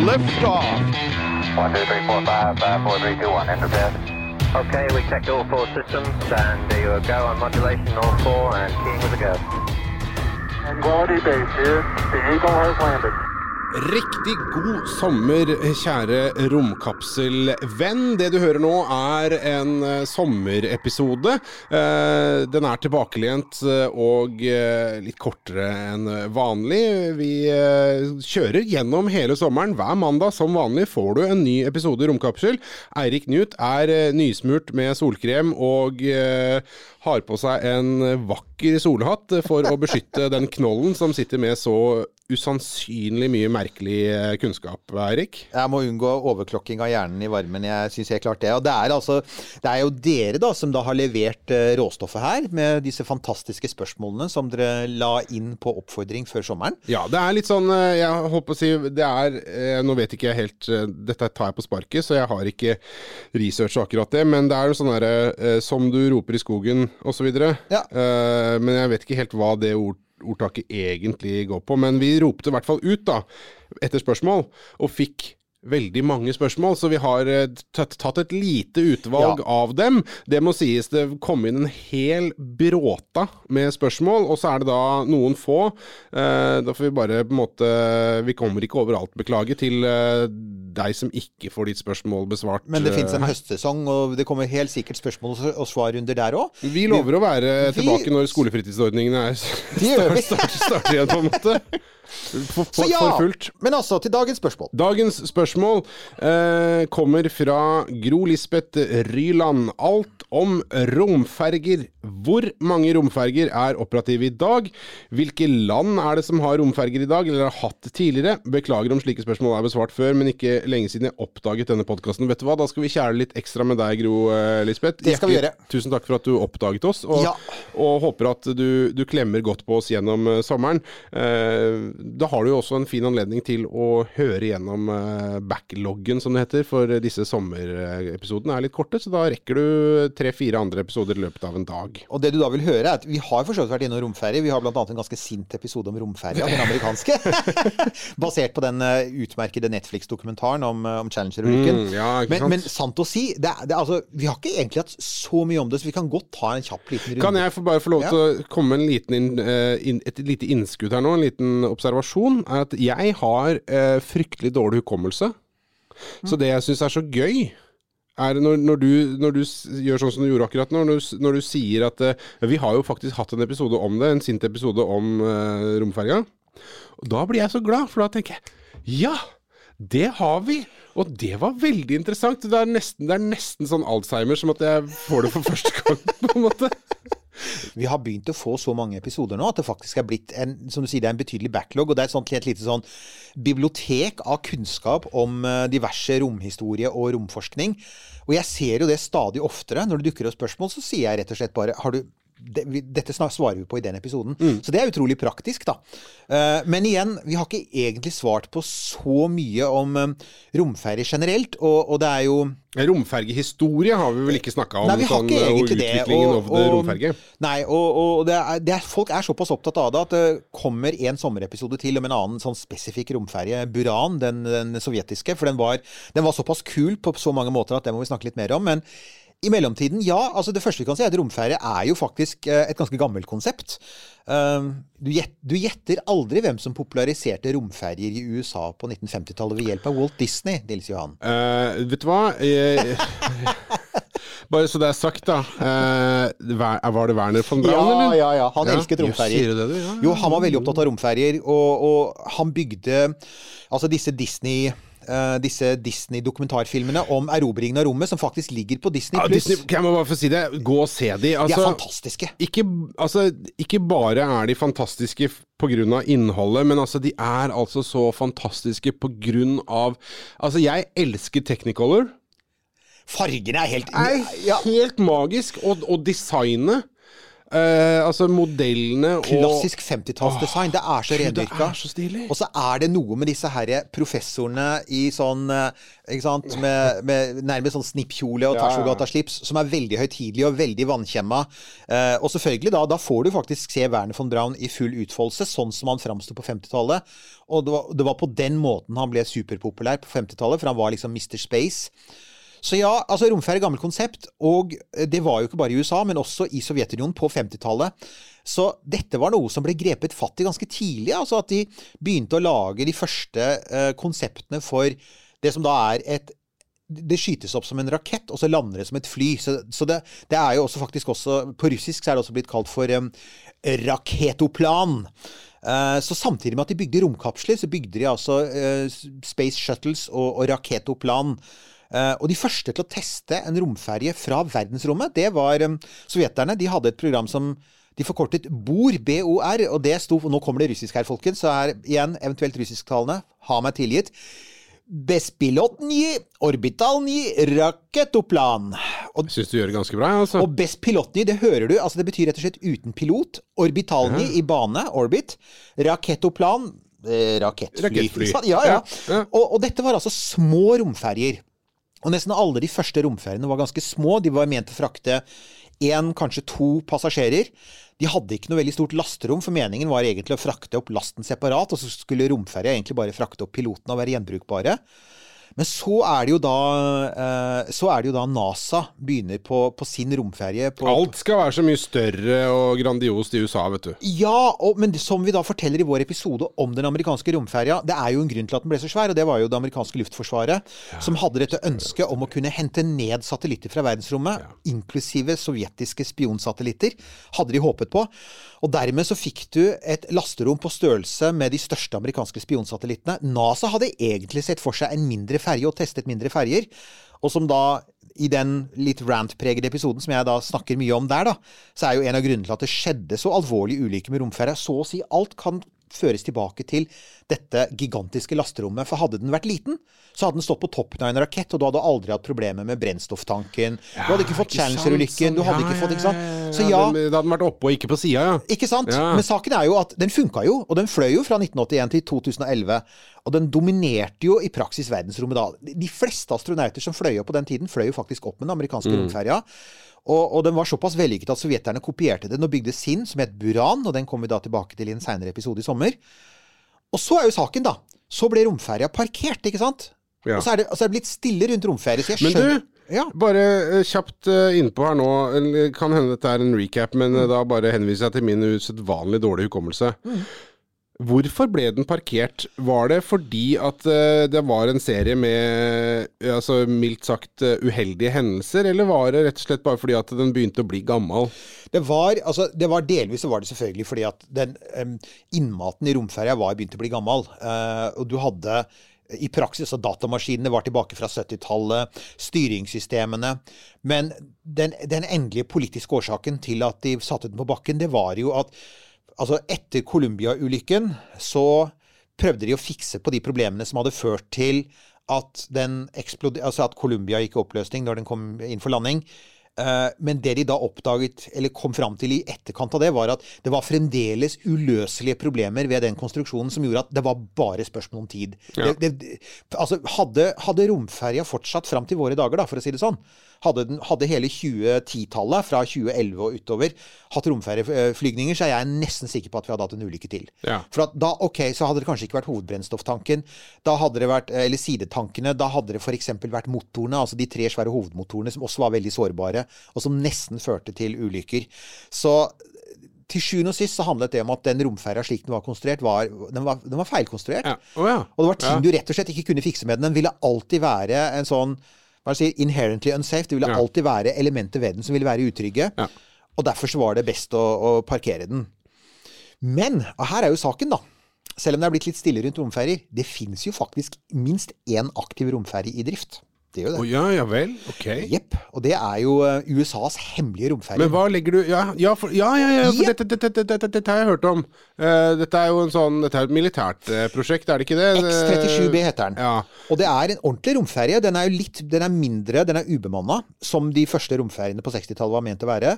Liftoff. One, two, three, four, five, five, four, three, two, one. Enter bed. Okay, we checked all four systems, and there you go on modulation, all four, and keying with a go. Quality base here. The Eagle has landed. Riktig god sommer, kjære romkapselvenn. Det du hører nå er en eh, sommerepisode. Eh, Den er tilbakelent eh, og litt kortere enn vanlig. Vi kjører gjennom hele sommeren. Hver mandag som vanlig får du en ny episode Romkapsel. Eirik Knut er nysmurt med solkrem og har på seg en vakker solhatt for å beskytte den knollen som sitter med så usannsynlig mye merkelig eh, kunnskap, Eirik. Jeg må unngå overklokking av hjernen i varmen. Jeg syns helt klart det. Og det er, altså, det er jo dere da som da har levert eh, råstoffet her, med disse fantastiske spørsmålene som dere la inn på oppfordring før sommeren. Ja, det er litt sånn eh, Jeg holdt på å si Det er eh, Nå vet ikke jeg helt eh, Dette tar jeg på sparket, så jeg har ikke researcha akkurat det. Men det er jo sånn derre eh, Som du roper i skogen, osv. Ja. Eh, men jeg vet ikke helt hva det ord, ordtaket egentlig går på. Men vi ropte i hvert fall ut, da, etter spørsmål, og fikk veldig mange spørsmål, så vi har eh, tatt, et lite utvalg Ja. av dem. Det må sies det kom inn en hel bråta med spørsmål, og så er det da noen få. Eh, da får vi bare på en måte Vi kommer ikke overalt, beklage, til eh, deg som ikke får ditt spørsmål besvart. Men det fins en eh, høstsesong, og det kommer helt sikkert spørsmål og svarrunder der òg. Vi lover å være Vi- tilbake når skolefritidsordningene er vi. starter igjen, på en måte. For, Så for, ja, for fullt. men altså, til dagens spørsmål. Dagens spørsmål eh, kommer fra Gro Lisbeth Ryland. Alt om romferger. Hvor mange romferger er operative i dag? Hvilke land er det som har romferger i dag, eller har hatt tidligere? Beklager om slike spørsmål er besvart før, men ikke lenge siden jeg oppdaget denne podkasten. Vet du hva, da skal vi kjæle litt ekstra med deg, Gro eh, Lisbeth. Det skal vi gjøre. Tusen takk for at du oppdaget oss, og, Ja. og håper at du, du klemmer godt på oss gjennom eh, sommeren. Eh, da har du jo også en fin anledning til å høre gjennom backloggen, som det heter, for disse sommerepisodene er litt korte, så da rekker du tre-fire andre episoder i løpet av en dag. Og det du da vil høre, er at vi har for så vidt vært innom romferie. Vi har bl.a. en ganske sint episode om romferie, den amerikanske. Basert på den eh, utmerkede Netflix-dokumentaren om, eh, om Challenger-ulykken. Mm, ja, men, men sant å si, det, er- det, altså, vi har ikke egentlig hatt så mye om det, så vi kan godt ta en kjapp liten runde. Kan jeg få bare få lov Ja. til å komme med en liten inn, eh, inn, et lite innskudd her nå, en liten observasjon? Er at jeg har eh, fryktelig dårlig hukommelse. Så det jeg syns er så gøy, er når, når, du, når du gjør sånn som du gjorde akkurat nå, når når du sier at uh, Vi har jo faktisk hatt en episode om det, en sint episode om uh, romferga. Da blir jeg så glad, for da tenker jeg Ja! Det har vi! Og det var veldig interessant. Det er nesten, det er nesten sånn Alzheimer som at jeg får det for første gang, på en måte. Vi har begynt å få så mange episoder nå at det faktisk er blitt en, som du sier, det er en betydelig backlog. Og det er et, sånt, et lite sånn bibliotek av kunnskap om eh, diverse romhistorie og romforskning. Og jeg ser jo det stadig oftere. Når det dukker opp spørsmål, så sier jeg rett og slett bare har du det, vi, dette svarer vi på i den episoden. Så det er utrolig praktisk, da. Uh, men igjen, vi har ikke egentlig svart på så mye om um, romferie generelt. Og, og det er jo Romfergehistorie har vi vel ikke snakka om, Nei, vi har sånn, ikke og egentlig det. Og, og, det romferge. Nei, og, og det er, det er, folk er såpass opptatt av det at det kommer en sommerepisode til om en annen sånn spesifikk romferge, Buran, den, den sovjetiske. For den var, den var såpass kul på så mange måter at det må vi snakke litt mer om. Men i mellomtiden, ja. altså Det første vi kan si, er at romferie er jo faktisk eh, et ganske gammelt konsept. Um, du, gjetter aldri hvem som populariserte romferjer i USA på 1950-tallet ved hjelp av Walt Disney, Nils Johan. Uh, vet du hva? Bare så det er sagt, da. Eh, var det Werner von Braun, Ja, eller? ja, ja. Han elsket Ja, romferjer. sier det, du? Ja, Jo, han var veldig opptatt av romferjer, og, og han bygde Altså disse Disney eh, disse Disney-dokumentarfilmene om erobringen av rommet, som faktisk ligger på Disney Ja, pluss. Kan jeg bare få si det? Gå og se de. de er Altså, fantastiske. ikke, altså, ikke bare er de fantastiske pga. på grunn av innholdet, men altså, de er altså så fantastiske av Altså, jeg elsker Technicolor. Fargene er helt er ja, helt magisk. Og, og designet. Eh, altså modellene og Klassisk 50-tallsdesign. Det er så rendyrka. er. Og så er det noe med disse her professorene i sånn eh, ikke sant, med, med nærmest sånn snippkjole og. Tasjogata-slips, som er veldig høytidelige og veldig vannkjemma. Eh, og selvfølgelig, da, da får du faktisk se Werner von Braun i full utfoldelse, sånn som han framsto på 50-tallet. Og det var, det var på den måten han ble superpopulær på 50-tallet, for han var liksom Mr. Space. Så ja, altså romferie er et gammelt konsept, og eh, det var jo ikke bare i USA, men også i Sovjetunionen på 50-tallet. Så dette var noe som ble grepet fatt i ganske tidlig. altså At de begynte å lage de første uh, konseptene for det som da er et det skytes opp som en rakett, og så lander det som et fly. Så, så det, det er jo også faktisk også På russisk så er det også blitt kalt for um, raketoplan. Uh, så samtidig med at de bygde romkapsler, så bygde de altså uh, Space Shuttles og, og raketoplan. Eh, og de første til å teste en romferje fra verdensrommet, det var um, sovjeterne. De hadde et program som de forkortet BOR, B-O-R, og det sto Nå kommer det russisk her, folkens, så er igjen eventuelt russisktalende. Ha meg tilgitt. Bespilotnij orbitalnij raketoplan. Jeg syns du gjør det ganske bra, altså. og «Bestpilotny», det hører du. altså Det betyr rett og slett uten pilot. Orbitalny i bane, orbit. Raketoplan, eh, rakettfly. Rakettfly. Ja, ja. Ja, ja. Og, og dette var altså små romferjer. Og nesten alle de første romferiene var ganske små. De var ment å frakte én, kanskje to passasjerer. De hadde ikke noe veldig stort lasterom, for meningen var egentlig å frakte opp lasten separat, og så skulle romferja egentlig bare frakte opp pilotene og være gjenbrukbare. Men så er det jo da, eh, så er det jo da NASA begynner på, på sin romferie. på- Alt skal være så mye større og grandiost i USA, vet du. ja, og, men som vi da forteller i vår episode om den amerikanske romferja, det er jo en grunn til at den ble så svær, og det var jo det amerikanske luftforsvaret som hadde dette ønsket om å kunne hente ned satellitter fra verdensrommet, inklusive sovjetiske spionsatellitter, hadde de håpet på. Og dermed så fikk du et lasterom på størrelse med de største amerikanske spionsatellittene. NASA hadde egentlig sett for seg en mindre ferje og testet mindre ferjer, og som da i den litt rant-pregede episoden som jeg da snakker mye om der, da, så er jo en av grunnene til at det skjedde så alvorlige ulykker med romferja, så å si alt kan føres tilbake til dette gigantiske lasterommet. For hadde den vært liten, så hadde den stått på toppen av en rakett, og du hadde aldri hatt problemer med brennstofftanken. Du hadde ikke fått Challenger-ulykken. Du hadde ikke fått, ikke sant. Så ja, ja Da hadde den vært oppe og ikke på sida, ja. ikke sant? Ja. Men saken er jo at den funka jo, og den fløy jo fra 1981 til 2011. Og den dominerte jo i praksis verdensrommet da. De fleste astronauter som fløy opp på den tiden, fløy jo faktisk opp med den amerikanske romferja. Og, og den var såpass vellykket at sovjeterne kopierte den og bygde sin, som het Buran, og den kommer vi da tilbake til i en seinere episode i sommer. Og så er jo saken, da. Så ble romferja parkert, ikke sant? Ja. Og så er, det, og så er det blitt stille rundt romferie, så jeg skjønner Men du, ja. bare eh, kjapt eh, innpå her nå. Kan hende dette er en recap, men Mm. eh, da bare henviser jeg til min usedvanlig dårlige hukommelse. Hvorfor ble den parkert? Var det fordi at eh, det var en serie med eh, altså, mildt sagt eh, uheldige hendelser, eller var det rett og slett bare fordi at den begynte å bli gammel? Det var, altså, det var delvis var det selvfølgelig fordi at den um, innmaten i romferja var begynt å bli gammel. Uh, og du hadde i praksis, og datamaskinene var tilbake fra 70-tallet, styringssystemene. Men den, den endelige politiske årsaken til at de satte den på bakken, det var jo at altså etter Columbia-ulykken så prøvde de å fikse på de problemene som hadde ført til at, den altså at Columbia gikk i oppløsning når den kom inn for landing. Eh, Men det de da oppdaget, eller kom fram til i etterkant av det, var at det var fremdeles uløselige problemer ved den konstruksjonen som gjorde at det var bare spørsmål om tid. Ja. Det, det, altså, hadde, hadde romferja fortsatt fram til våre dager, da, for å si det sånn, hadde, den, hadde hele 2010-tallet, fra 2011 og utover, hatt romferjeflygninger, så er jeg nesten sikker på at vi hadde hatt en ulykke til. Ja. For at da, ok, så hadde det kanskje ikke vært hovedbrennstofftanken. Da hadde det vært, eller sidetankene. Da hadde det f.eks. vært motorene, altså de tre svære hovedmotorene som også var veldig sårbare, og som nesten førte til ulykker. Så til sjuende og sist så handlet det om at den romferja slik den var konstruert, var, den var, den var feilkonstruert. Ja. Oh, ja. Og det var ting Ja. du rett og slett ikke kunne fikse med den. Den ville alltid være en sånn hva sier inherently unsafe. Det ville Ja. alltid være elementer ved den som ville være utrygge. Ja. Og derfor så var det best å, å parkere den. Men og her er jo saken, da. selv om det er blitt litt stille rundt romferjer, det fins jo faktisk minst én aktiv romferje i drift. Det gjør det. Oh, ja, ja vel. Ok. Jepp. Og det er jo eh, USAs hemmelige romferie. Men hva legger du Ja, ja, for, ja, ja, ja, for dette, dette, dette, dette, dette har jeg hørt om. Uh, dette er jo en sånn Dette er et militært uh, prosjekt, er det ikke det? X37B heter den. Ja. Og det er en ordentlig romferie. Den er jo litt Den er mindre, den er ubemanna, som de første romferiene på 60-tallet var ment å være.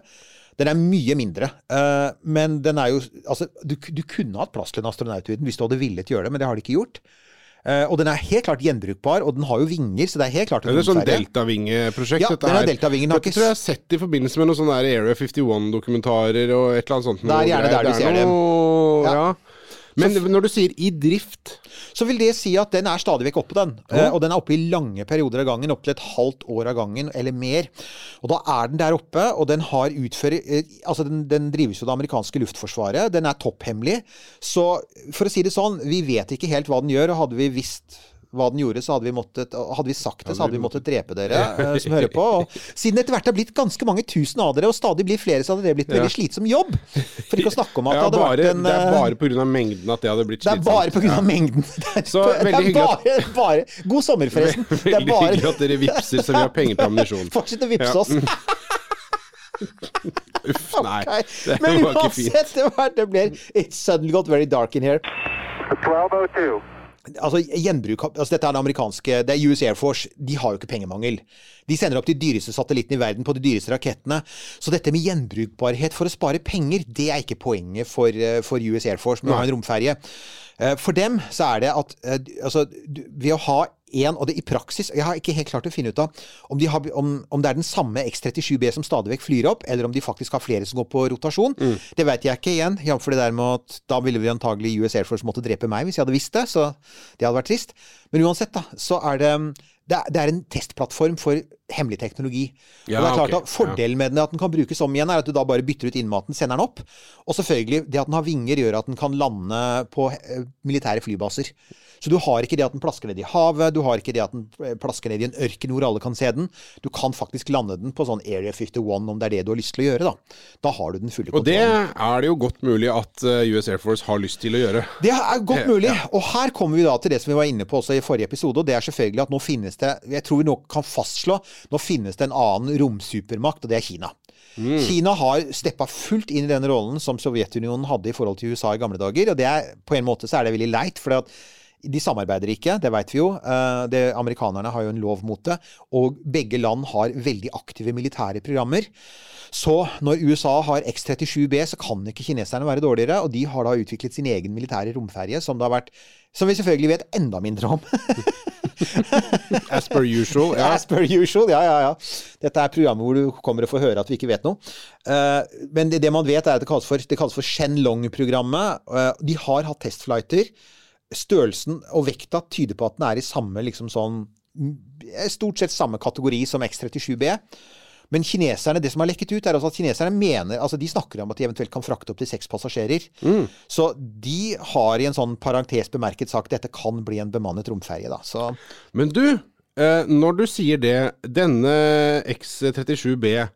Den er mye mindre. Uh, men den er jo Altså, du, du kunne hatt plass til en astronaut i den hvis du hadde villet gjøre det, men det har de ikke gjort. Eh, og den er helt klart gjenbrukbar, og den har jo vinger, så det er helt klart en Det er sånn deltavingeprosjekt. Ja, dette er deltavingen, har ikke tror jeg jeg har sett i forbindelse med noen sånne Area 51-dokumentarer og et eller annet sånt. Det er gjerne der du ser dem. Ja. Ja. Men når du sier i drift Så vil det si at den er stadig vekk oppe, den. Eh, og den er oppe i lange perioder av gangen, opp til et halvt år av gangen, eller mer. Og da er den der oppe, og den har utfører eh, Altså, den, den drives jo av det amerikanske luftforsvaret. Den er topphemmelig. Så for å si det sånn, vi vet ikke helt hva den gjør, og hadde vi visst hva den gjorde, så hadde vi, måttet, hadde vi sagt det, så hadde vi måttet drepe dere eh, som hører på. Og siden det etter hvert har blitt ganske mange tusen av dere, og stadig blir flere, så hadde det blitt en veldig slitsom jobb. For ikke å snakke om at ja, det hadde bare, vært en Det er eh, bare pga. mengden at det hadde blitt slitsomt. det er bare pga. av mengden. Det er, Så det veldig er bare, bare God sommer, forresten. Det er Veldig bare hyggelig at dere vippser så vi har penger til ammunisjon. Fortsett å vippse oss. Uff, nei. Det Men var ikke fint. uansett, det, var, det ble It suddenly got very dark in here. 1202. Altså, gjenbruk, altså Dette er det amerikanske Det er US Air Force. De har jo ikke pengemangel. De sender opp de dyreste satellittene i verden på de dyreste rakettene. Så dette med gjenbrukbarhet for å spare penger, det er ikke poenget for, eh, for US Air Force med å ha en romferje. Eh, For dem så er det at eh, altså, ved å ha en, og det i praksis Jeg har ikke helt klart å finne ut av om, de har, om, om det er den samme X-37B som stadig vekk flyr opp, eller om de faktisk har flere som går på rotasjon. Det vet jeg ikke igjen. Jf. det der med at da ville vi antagelig US Air Force måtte drepe meg hvis jeg hadde visst det. Så det hadde vært trist. Men uansett, da, så er det det er, det er en testplattform for hemmelig teknologi. Ja, og det er klart okay. at Fordelen med den er at den kan brukes om igjen, er at du da bare bytter ut innmaten, sender den opp. Og selvfølgelig, det at den har vinger, gjør at den kan lande på eh, militære flybaser. Så du har ikke det at den plasker ned i havet, du har ikke det at den eh, plasker ned i en ørken hvor alle kan se den. Du kan faktisk lande den på sånn Area 51, om det er det du har lyst til å gjøre, da. Da har du den fulle kontrollen. Og det er det jo godt mulig at eh, US Air Force har lyst til å gjøre. Det er godt mulig. Og her kommer vi da til det som vi var inne på også i forrige episode, og det er selvfølgelig at nå finnes det Jeg tror vi nå kan fastslå nå finnes det en annen romsupermakt, og det er Kina. Kina har steppa fullt inn i den rollen som Sovjetunionen hadde i forhold til USA i gamle dager. Og det er, på en måte så er det veldig leit, for de samarbeider ikke, det vet vi jo. Eh, Det, amerikanerne har jo en lov mot det. Og begge land har veldig aktive militære programmer. Så når USA har X-37B, så kan ikke kineserne være dårligere. Og de har da utviklet sin egen militære romferje, som det har vært Som vi selvfølgelig vet enda mindre om. As per usual. Ja. As per usual, ja, ja, ja. Dette er programmet hvor du kommer og får høre at vi ikke vet noe. Eh, men det, det man vet, er at det kalles for, det kalles for Shenlong-programmet. Eh, de har hatt testflighter. Størrelsen og vekta tyder på at den er i samme liksom sånn Stort sett samme kategori som X-37B. Men kineserne, det som har lekket ut, er altså at kineserne mener altså De snakker om at de eventuelt kan frakte opp til seks passasjerer. Så de har i en sånn parentes bemerket sagt dette kan bli en bemannet romferje. da. Så Men du, eh, når du sier det, denne X37B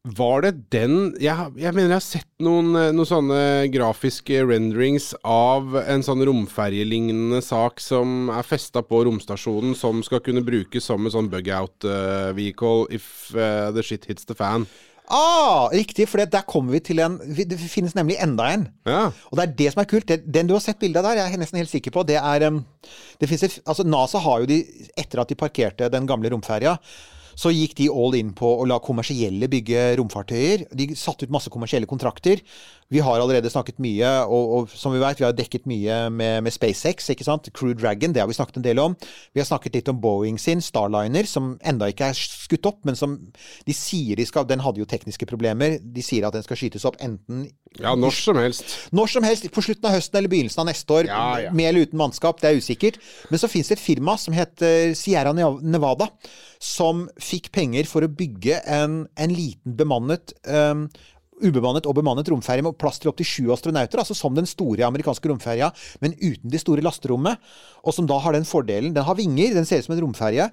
Var det den jeg, jeg mener jeg har sett noen, eh, noen sånne grafiske renderings av en sånn romferjelignende sak som er festa på romstasjonen, som skal kunne brukes som en sånn bug-out uh, vehicle if uh, the shit hits the fan. Ah, riktig, for der kommer vi til en Det finnes nemlig enda en. Ja. Og det er det som er kult. Den du har sett bilde av der, jeg er nesten helt sikker på, det er det finnes altså NASA har jo de Etter at de parkerte den gamle romferja, så gikk de all in på å la kommersielle bygge romfartøyer. De satte ut masse kommersielle kontrakter. Vi har allerede snakket mye, og, og som vi vet, vi har dekket mye med, med SpaceX, ikke sant? Crew Dragon, det har vi snakket en del om. Vi har snakket litt om Boeing sin Starliner, som enda ikke er skutt opp, men som de sier de skal Den hadde jo tekniske problemer. De sier at den skal skytes opp enten ja, når som helst. når som helst, på slutten av høsten eller begynnelsen av neste år. Ja, ja. Med eller uten mannskap, det er usikkert. Men så fins det et firma som heter Sierra Nevada, som fikk penger for å bygge en, en liten bemannet um, Ubemannet og bemannet romferje med plass til opptil sju astronauter, altså som den store amerikanske romferja, men uten det store lasterommet. Og som da har den fordelen Den har vinger, den ser ut som en romferje.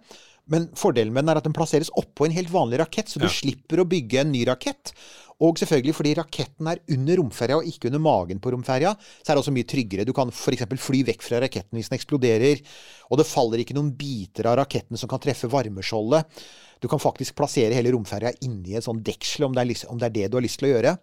Men fordelen med den er at den plasseres oppå en helt vanlig rakett, så du Ja. slipper å bygge en ny rakett. Og selvfølgelig fordi raketten er under romferja og ikke under magen på romferja, så er det også mye tryggere. Du kan f.eks. fly vekk fra raketten hvis den eksploderer, og det faller ikke noen biter av raketten som kan treffe varmeskjoldet. Du kan faktisk plassere hele romferja inni et sånn deksel, om det, er, om det er det du har lyst til å gjøre.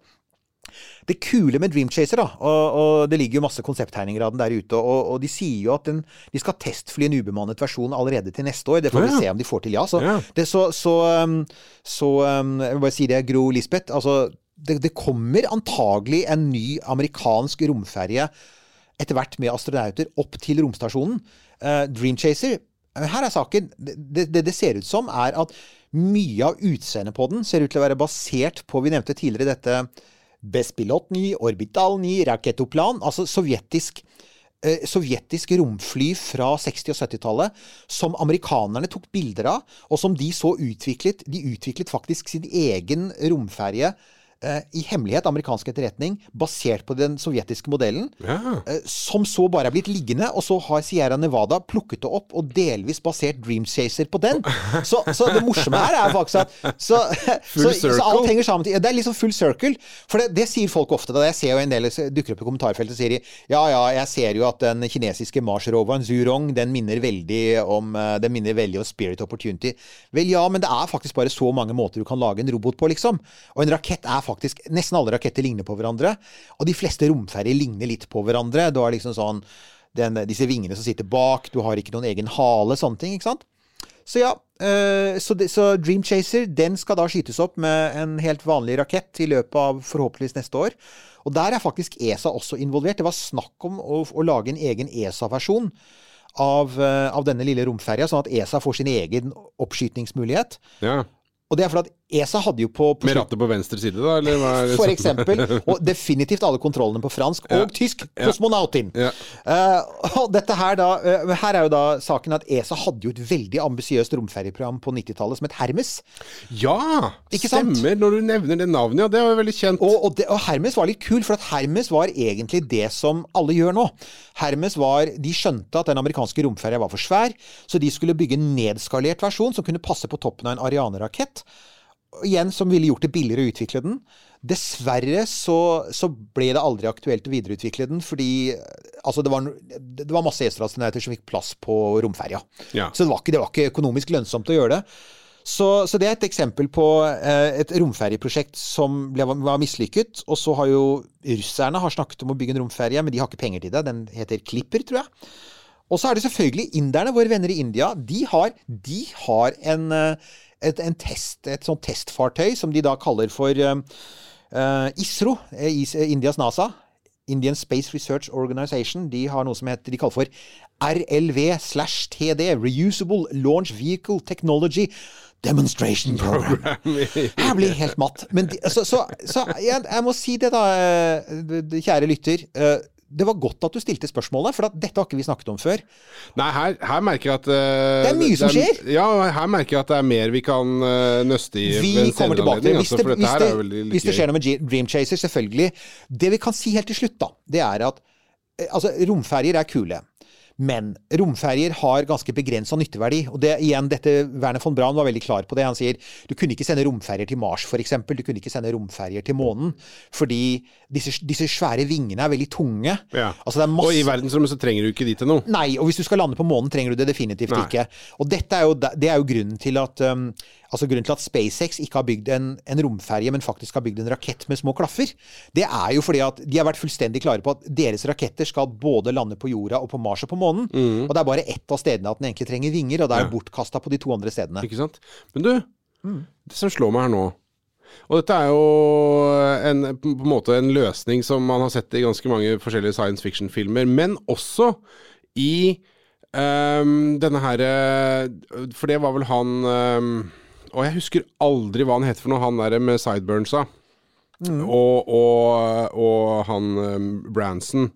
Det kule med Dream Chaser, da, og, og det ligger jo masse konsepttegninger av den der ute, og, og de sier jo at den, de skal testfly en ubemannet versjon allerede til neste år. Det får Ja. vi se om de får til, ja. Så, Ja. det, så, så, um, så um, Jeg vil bare si det, Gro Lisbeth. Altså, det, det kommer antagelig en ny amerikansk romferje etter hvert med astronauter opp til romstasjonen. Uh, Dream Chaser eh, Her er saken. Det, det det ser ut som, er at mye av utseendet på den ser ut til å være basert på Vi nevnte tidligere dette Bespilotny, Orbitalny, Raketoplan. Altså sovjetisk eh, sovjetisk romfly fra 60- og 70-tallet som amerikanerne tok bilder av, og som de så utviklet. De utviklet faktisk sin egen romferje i hemmelighet, amerikansk etterretning, basert på den sovjetiske modellen. Ja. eh, Som så bare er blitt liggende, og så har Sierra Nevada plukket det opp og delvis basert Dream Chaser på den. Så, så det morsomme her er faktisk at så, så, så alt henger sammen. Det er liksom full circle. For det, det sier folk ofte. Da. Jeg ser jo en del dukker opp i kommentarfeltet og sier de, ja ja, jeg ser jo at den kinesiske Mars-roveren Zurong den minner veldig om eh, Den minner veldig om Spirit Opportunity. Vel ja, men det er faktisk bare så mange måter du kan lage en robot på, liksom. Og en rakett er faktisk Nesten alle raketter ligner på hverandre. Og de fleste romferjer ligner litt på hverandre. Du har liksom sånn den, disse vingene som sitter bak, du har ikke noen egen hale, sånne ting. ikke sant? Så ja, eh, så, det, så Dream Chaser den skal da skytes opp med en helt vanlig rakett i løpet av forhåpentligvis neste år. Og der er faktisk ESA også involvert. Det var snakk om å, å lage en egen ESA-versjon av, eh, av denne lille romferja, sånn at ESA får sin egen oppskytningsmulighet. ja. Og det er fordi at ESA hadde jo på, på Med rattet på venstre side, da? Eller hva er det for eksempel. Og definitivt alle kontrollene på fransk og tysk. Kosmonautin. Ja. Uh, og dette her da uh, Her er jo da saken at ESA hadde jo et veldig ambisiøst romferjeprogram på 90-tallet som het Hermes. Ja! Ikke sant? Stemmer, når du nevner det navnet. Ja, det var jo veldig kjent. Og, og, det, og Hermes var litt kul, for at Hermes var egentlig det som alle gjør nå. Hermes var, De skjønte at den amerikanske romferja var for svær, så de skulle bygge en nedskalert versjon som kunne passe på toppen av en Ariane-rakett. Igjen, som ville gjort det billigere å utvikle den. Dessverre så, så ble det aldri aktuelt å videreutvikle den, fordi altså det, var, det var masse ESA-astronauter som fikk plass på romferja. Ja. Så det var, ikke, det var ikke økonomisk lønnsomt å gjøre det. Så, så det er et eksempel på eh, et romferjeprosjekt som ble, var mislykket. Og så har jo russerne har snakket om å bygge en romferje, men de har ikke penger til det. Den heter Klipper, tror jeg. Og så er det selvfølgelig inderne, våre venner i India. De har, de har en, eh, et, en test, et sånt testfartøy som de da kaller for eh, ISRO, eh, Indias NASA. Indian Space Research Organization. De har noe som heter, de kaller for RLV slash TD, Reusable Launch Vehicle Technology Demonstration Program. Jeg blir helt matt. Men de, så, så, så jeg, jeg må si det, da, kjære lytter. eh, Det var godt at du stilte spørsmålet, for at dette har ikke vi snakket om før. Nei, her, her merker jeg at uh, Det er mye som skjer. Ja, her merker jeg at det er mer vi kan uh, nøste i Vi kommer tilbake til Hvis altså, det, hvis, det, er hvis det skjer noe med Dream Chaser, selvfølgelig. Det vi kan si helt til slutt, da, det er at eh, altså, romferjer er kule. Men romferjer har ganske begrensa nytteverdi. Og det igjen, dette Werner von Braun var veldig klar på det. Han sier du kunne ikke sende romferjer til Mars, f.eks. Du kunne ikke sende romferjer til månen. Fordi disse, disse svære vingene er veldig tunge. Ja. Altså, det er masse Og i verdensrommet så trenger du ikke de til noe. Nei, og hvis du skal lande på månen, trenger du det definitivt Nei. ikke. Og dette er jo, det er jo grunnen til at um, Altså grunnen til at SpaceX ikke har bygd en, en romferje, men faktisk har bygd en rakett med små klaffer. Det er jo fordi at de har vært fullstendig klare på at deres raketter skal både lande på jorda og på Mars og på månen. Og det er bare ett av stedene at den egentlig trenger vinger, og det er Mm. Ja. bortkasta på de to andre stedene. Ikke sant? Men du, Mm. det som slår meg her nå Og dette er jo en, på en måte en løsning som man har sett i ganske mange forskjellige science fiction-filmer, men også i um, denne her eh, For det var vel han ehm, Og jeg husker aldri hva han heter for noe, han der med sideburnsa. Mm. Og, og, og han ehm, Branson.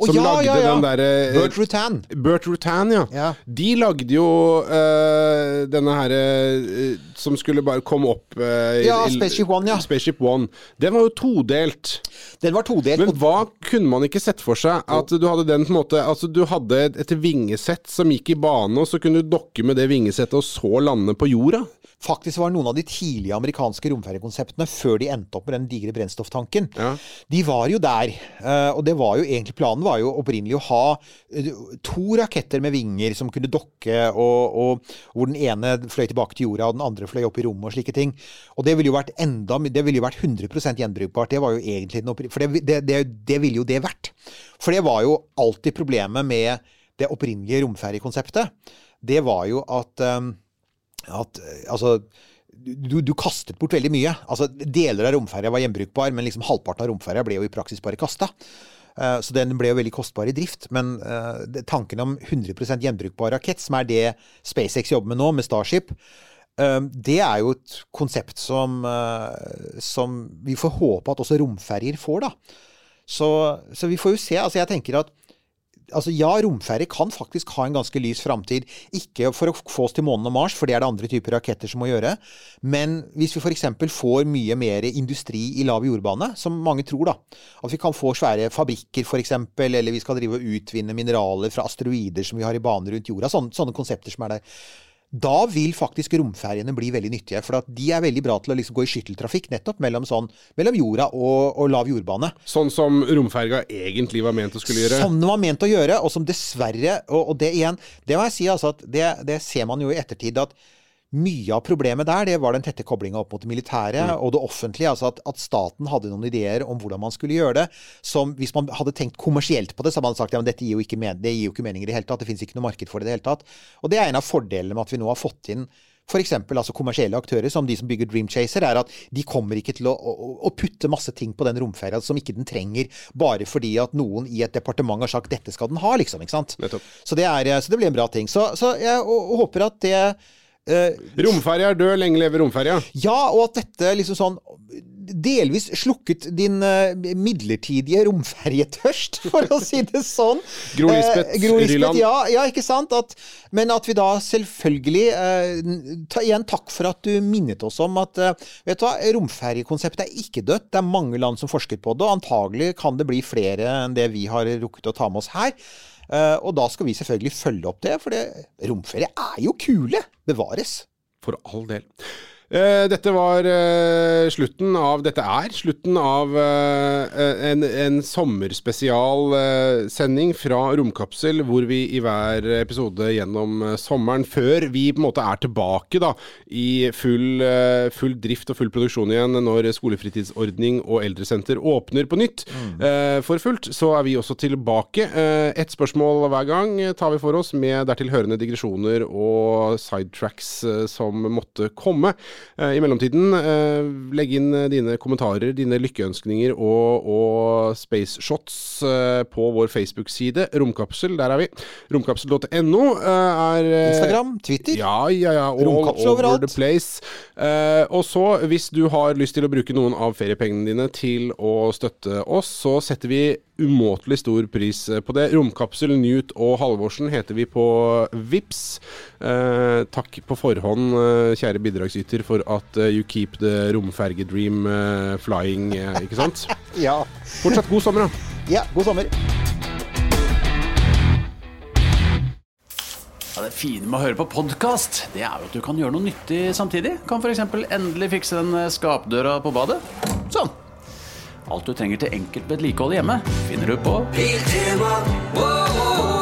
Som som ja, lagde ja, ja. den derre Bert Rutan. Bert Rutan, ja. De lagde jo uh, denne herre uh, som skulle bare komme opp uh, Ja, Spaceship One, ja. Spaceship One. Den var jo todelt. Den var todelt. Men hva kunne man ikke sett for seg? At du hadde den på en måte Altså du hadde et, et vingesett som gikk i bane, og så kunne du dokke med det vingesettet og så lande på jorda? Faktisk var noen av de tidlige amerikanske romferjekonseptene, før de endte opp med den digre brennstofftanken, Ja. de var jo der. eh, Og det var jo egentlig planen var jo opprinnelig å ha eh, to raketter med vinger som kunne dokke, og, og hvor den ene fløy tilbake til jorda, og den andre fløy opp i rommet og slike ting. Og det ville jo vært enda Det ville jo vært 100% gjenbrukbart. Det var jo egentlig den For det, det, det, det ville jo det vært. For det var jo alltid problemet med det opprinnelige romferjekonseptet. Det var jo at eh, at eh, altså du, du kastet bort veldig mye. Altså, deler av romferja var gjenbrukbar, men liksom halvparten av romferja ble jo i praksis bare kasta. Uh, Så den ble jo veldig kostbar i drift. Men uh, tanken om 100 gjenbrukbar rakett, som er det SpaceX jobber med nå, med Starship, uh, det er jo et konsept som, eh, som vi får håpe at også romferjer får, da. Så, så vi får jo se. Altså, jeg tenker at Altså Ja, romferje kan faktisk ha en ganske lys framtid. Ikke for å få oss til månen og Mars, for det er det andre typer raketter som må gjøre. Men hvis vi f.eks. får mye mer industri i lav jordbane, som mange tror, da. At vi kan få svære fabrikker f.eks., eller vi skal drive og utvinne mineraler fra asteroider som vi har i bane rundt jorda. Sånne, sånne konsepter som er der. Da vil faktisk romferjene bli veldig nyttige. For de er veldig bra til å liksom gå i skytteltrafikk nettopp mellom, sånn, mellom jorda og, og lav jordbane. Sånn som romferga egentlig var ment å skulle gjøre. Sånn den var ment å gjøre, og som dessverre Og, og det igjen, det må jeg si altså at det, det ser man jo i ettertid at mye av problemet der, det var den tette koblinga opp mot det militære Mm. og det offentlige. Altså at, at staten hadde noen ideer om hvordan man skulle gjøre det. Som hvis man hadde tenkt kommersielt på det, så hadde man sagt ja, men dette gir jo ikke, det gir jo ikke mening i det hele tatt. Det fins ikke noe marked for det i det hele tatt. Og det er en av fordelene med at vi nå har fått inn F.eks. Altså kommersielle aktører som de som bygger Dream Chaser, er at de kommer ikke til å, å, å putte masse ting på den romferja som ikke den trenger, bare fordi at noen i et departement har sagt 'dette skal den ha', liksom. ikke sant? Det Så det, er, så det blir en bra ting. Så, så jeg og, og håper at det Romferja er død, lenge leve romferja. Ja, og at dette liksom sånn delvis slukket din uh, midlertidige romferjetørst, for å si det sånn. Gro Lisbeth Eh, Gro Lisbeth. Ja, ja, ikke sant? At, men at vi da selvfølgelig eh, ta, Igjen takk for at du minnet oss om at eh, vet du hva, romferjekonseptet er ikke dødt. Det er mange land som forsker på det, og antagelig kan det bli flere enn det vi har rukket å ta med oss her. Eh, og da skal vi selvfølgelig følge opp det, for romferie er jo kule. Bevares. For all del. Eh, dette var eh, slutten av Dette er slutten av eh, en, en sommerspesialsending fra Romkapsel, hvor vi i hver episode gjennom sommeren, før vi på en måte er tilbake da, i full, full drift og full produksjon igjen når skolefritidsordning og eldresenter åpner på nytt eh, for fullt, så er vi også tilbake. Ett spørsmål hver gang tar vi for oss, med dertil hørende digresjoner og sidetracks som måtte komme. Eh, I mellomtiden, eh, legg inn eh, dine kommentarer, dine lykkeønskninger og, og space shots på vår Facebook-side. Romkapsel, der er vi. Romkapsel.no er Instagram, Twitter. ja, ja, ja. All Romkapsel over overalt. the place. Og så, hvis du har lyst til å bruke noen av feriepengene dine til å støtte oss, så setter vi umåtelig stor pris eh, på det. Romkapsel, Newt og Halvorsen heter vi på Vips. Eh, takk på forhånd, eh, kjære bidragsyter, for at eh, you keep the romfergedream eh, flying, eh, ikke sant? Ja. Fortsatt god sommer, da. ja. God sommer. Ja, det fine med å høre på podkast, det er jo at du kan gjøre noe nyttig samtidig. Kan f.eks. endelig fikse den skapdøra på badet. Sånn. Alt du trenger til enkelt vedlikehold hjemme, finner du på Biltema, wow, wow,